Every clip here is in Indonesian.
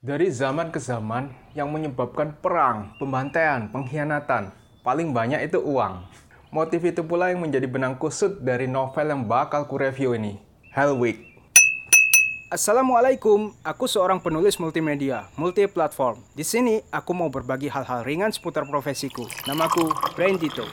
Dari zaman ke zaman, yang menyebabkan perang, pembantaian, pengkhianatan, paling banyak itu uang. Motif itu pula yang menjadi benang kusut dari novel yang bakal ku review ini, Hell Week. Assalamualaikum, aku seorang penulis multimedia, multi platform. Di sini aku mau berbagi hal-hal ringan seputar profesiku. Namaku Brain Dito.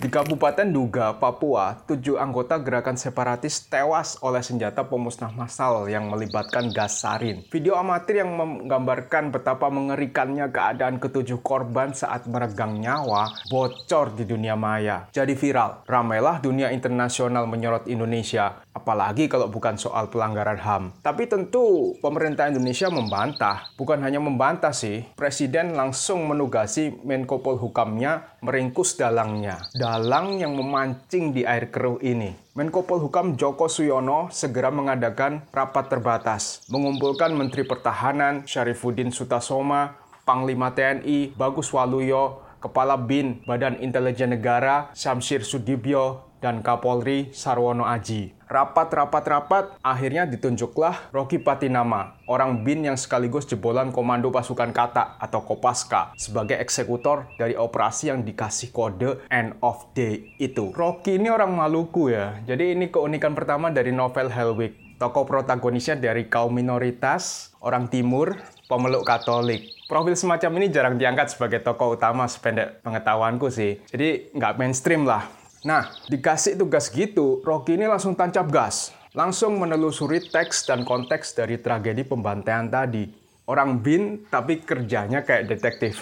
Di Kabupaten Duga, Papua, tujuh anggota gerakan separatis tewas oleh senjata pemusnah massal yang melibatkan gas sarin. Video amatir yang menggambarkan betapa mengerikannya keadaan ketujuh korban saat meregang nyawa bocor di dunia maya. Jadi viral, ramailah dunia internasional menyorot Indonesia, apalagi kalau bukan soal pelanggaran HAM. Tapi tentu pemerintah Indonesia membantah. Bukan hanya membantah sih, Presiden langsung menugasi Menko Polhukamnya meringkus dalangnya dalang yang memancing di air keruh ini. Menko Polhukam Joko Suyono segera mengadakan rapat terbatas, mengumpulkan Menteri Pertahanan Syarifuddin Sutasoma, Panglima TNI Bagus Waluyo, Kepala BIN Badan Intelijen Negara Samsir Sudibyo, dan Kapolri Sarwono Aji. Rapat-rapat-rapat, akhirnya ditunjuklah Rocky Patinama, orang BIN yang sekaligus jebolan Komando Pasukan Kata atau Kopaska, sebagai eksekutor dari operasi yang dikasih kode End of Day itu. Rocky ini orang Maluku ya, jadi ini keunikan pertama dari novel Hellweek. Tokoh protagonisnya dari kaum minoritas, orang timur, pemeluk Katolik. Profil semacam ini jarang diangkat sebagai tokoh utama sependek pengetahuanku sih. Jadi nggak mainstream lah. Nah, dikasih tugas gitu, Rocky ini langsung tancap gas. Langsung menelusuri teks dan konteks dari tragedi pembantaian tadi. Orang bin, tapi kerjanya kayak detektif.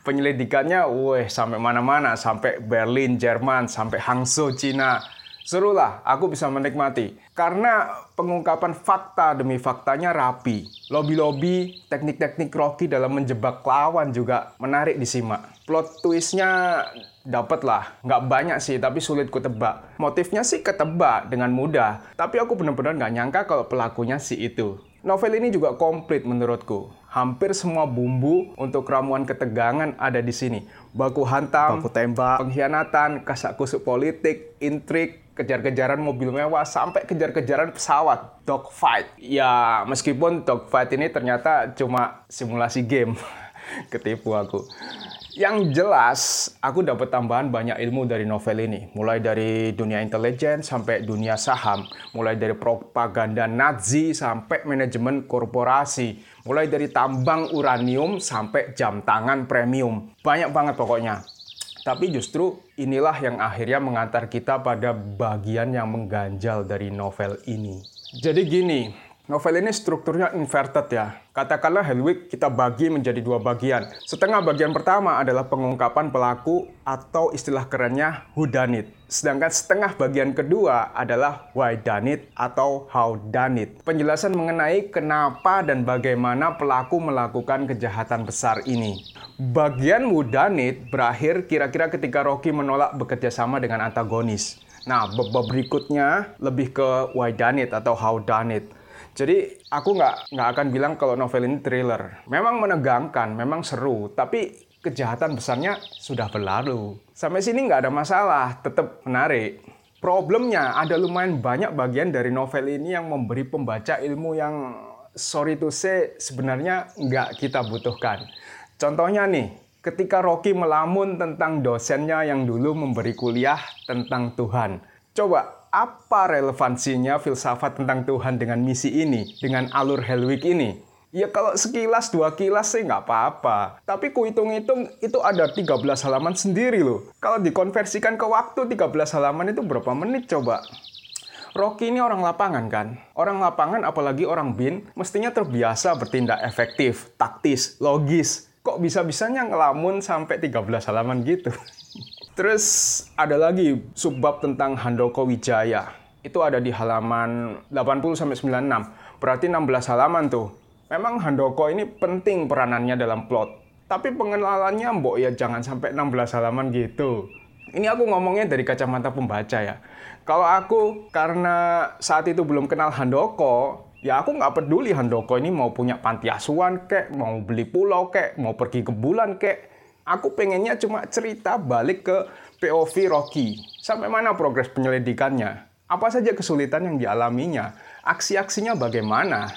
Penyelidikannya, weh, sampai mana-mana. Sampai Berlin, Jerman, sampai Hangzhou, Cina. Seru lah, aku bisa menikmati. Karena pengungkapan fakta demi faktanya rapi. Lobby-lobby, teknik-teknik Rocky dalam menjebak lawan juga menarik disimak. Plot twistnya dapat lah. Nggak banyak sih, tapi sulit ku tebak. Motifnya sih ketebak dengan mudah. Tapi aku benar-benar nggak nyangka kalau pelakunya si itu. Novel ini juga komplit menurutku. Hampir semua bumbu untuk ramuan ketegangan ada di sini. Baku hantam, baku tembak, pengkhianatan, kasak kusuk politik, intrik, kejar-kejaran mobil mewah sampai kejar-kejaran pesawat, dogfight. Ya, meskipun dogfight ini ternyata cuma simulasi game. Ketipu aku. Yang jelas, aku dapat tambahan banyak ilmu dari novel ini. Mulai dari dunia intelijen sampai dunia saham. Mulai dari propaganda Nazi sampai manajemen korporasi. Mulai dari tambang uranium sampai jam tangan premium. Banyak banget pokoknya. Tapi justru inilah yang akhirnya mengantar kita pada bagian yang mengganjal dari novel ini. Jadi gini, novel ini strukturnya inverted ya. Katakanlah Hellweek kita bagi menjadi dua bagian. Setengah bagian pertama adalah pengungkapan pelaku atau istilah kerennya whodunit. Sedangkan setengah bagian kedua adalah why done it atau how done it. Penjelasan mengenai kenapa dan bagaimana pelaku melakukan kejahatan besar ini. Bagian whodunit berakhir kira-kira ketika Rocky menolak bekerja sama dengan antagonis. Nah, bab berikutnya lebih ke why done it atau how done it. Jadi aku nggak nggak akan bilang kalau novel ini thriller. Memang menegangkan, memang seru, tapi kejahatan besarnya sudah berlalu. Sampai sini nggak ada masalah, tetap menarik. Problemnya ada lumayan banyak bagian dari novel ini yang memberi pembaca ilmu yang sorry to say sebenarnya nggak kita butuhkan. Contohnya nih, ketika Rocky melamun tentang dosennya yang dulu memberi kuliah tentang Tuhan. Coba apa relevansinya filsafat tentang Tuhan dengan misi ini, dengan alur Hellweek ini? Ya kalau sekilas dua kilas sih nggak apa-apa. Tapi ku hitung-hitung itu ada 13 halaman sendiri loh. Kalau dikonversikan ke waktu 13 halaman itu berapa menit coba? Rocky ini orang lapangan kan? Orang lapangan apalagi orang bin mestinya terbiasa bertindak efektif, taktis, logis. Kok bisa-bisanya ngelamun sampai 13 halaman gitu? Terus ada lagi subbab tentang Handoko Wijaya. Itu ada di halaman 80 sampai 96. Berarti 16 halaman tuh. Memang Handoko ini penting peranannya dalam plot. Tapi pengenalannya mbok ya jangan sampai 16 halaman gitu. Ini aku ngomongnya dari kacamata pembaca ya. Kalau aku karena saat itu belum kenal Handoko, ya aku nggak peduli Handoko ini mau punya panti asuhan kek, mau beli pulau kek, mau pergi ke bulan kek Aku pengennya cuma cerita balik ke POV Rocky. Sampai mana progres penyelidikannya? Apa saja kesulitan yang dialaminya? Aksi-aksinya bagaimana?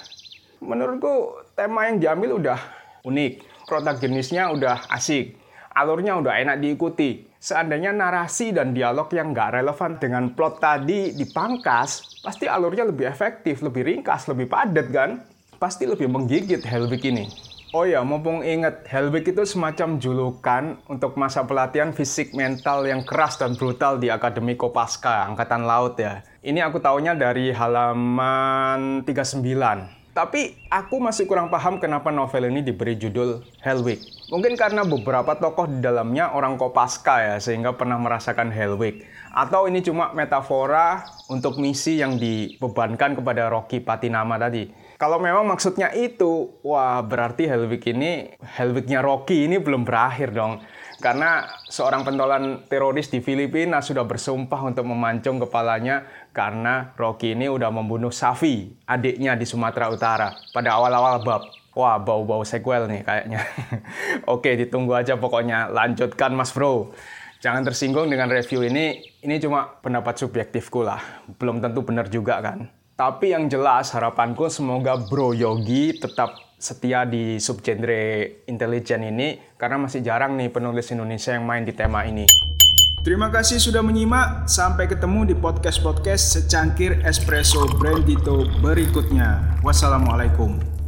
Menurutku tema yang diambil udah unik, protagonisnya udah asik, alurnya udah enak diikuti. Seandainya narasi dan dialog yang nggak relevan dengan plot tadi dipangkas, pasti alurnya lebih efektif, lebih ringkas, lebih padat kan? Pasti lebih menggigit Helwig ini. Oh ya, mumpung inget, Helwig itu semacam julukan untuk masa pelatihan fisik mental yang keras dan brutal di Akademi Kopaska, Angkatan Laut ya. Ini aku taunya dari halaman 39. Tapi aku masih kurang paham kenapa novel ini diberi judul Helwig. Mungkin karena beberapa tokoh di dalamnya orang Kopaska ya, sehingga pernah merasakan Helwig. Atau ini cuma metafora untuk misi yang dibebankan kepada Rocky Patinama tadi. Kalau memang maksudnya itu, wah berarti Helwig ini, Helwignya Rocky ini belum berakhir dong. Karena seorang pentolan teroris di Filipina sudah bersumpah untuk memancung kepalanya karena Rocky ini udah membunuh Safi, adiknya di Sumatera Utara, pada awal-awal bab. Wah, bau-bau sequel nih kayaknya. Oke, ditunggu aja pokoknya. Lanjutkan Mas Bro. Jangan tersinggung dengan review ini, ini cuma pendapat subjektifku lah. Belum tentu benar juga kan. Tapi yang jelas harapanku semoga Bro Yogi tetap setia di subgenre intelijen ini karena masih jarang nih penulis Indonesia yang main di tema ini. Terima kasih sudah menyimak. Sampai ketemu di podcast-podcast secangkir espresso Brandito berikutnya. Wassalamualaikum.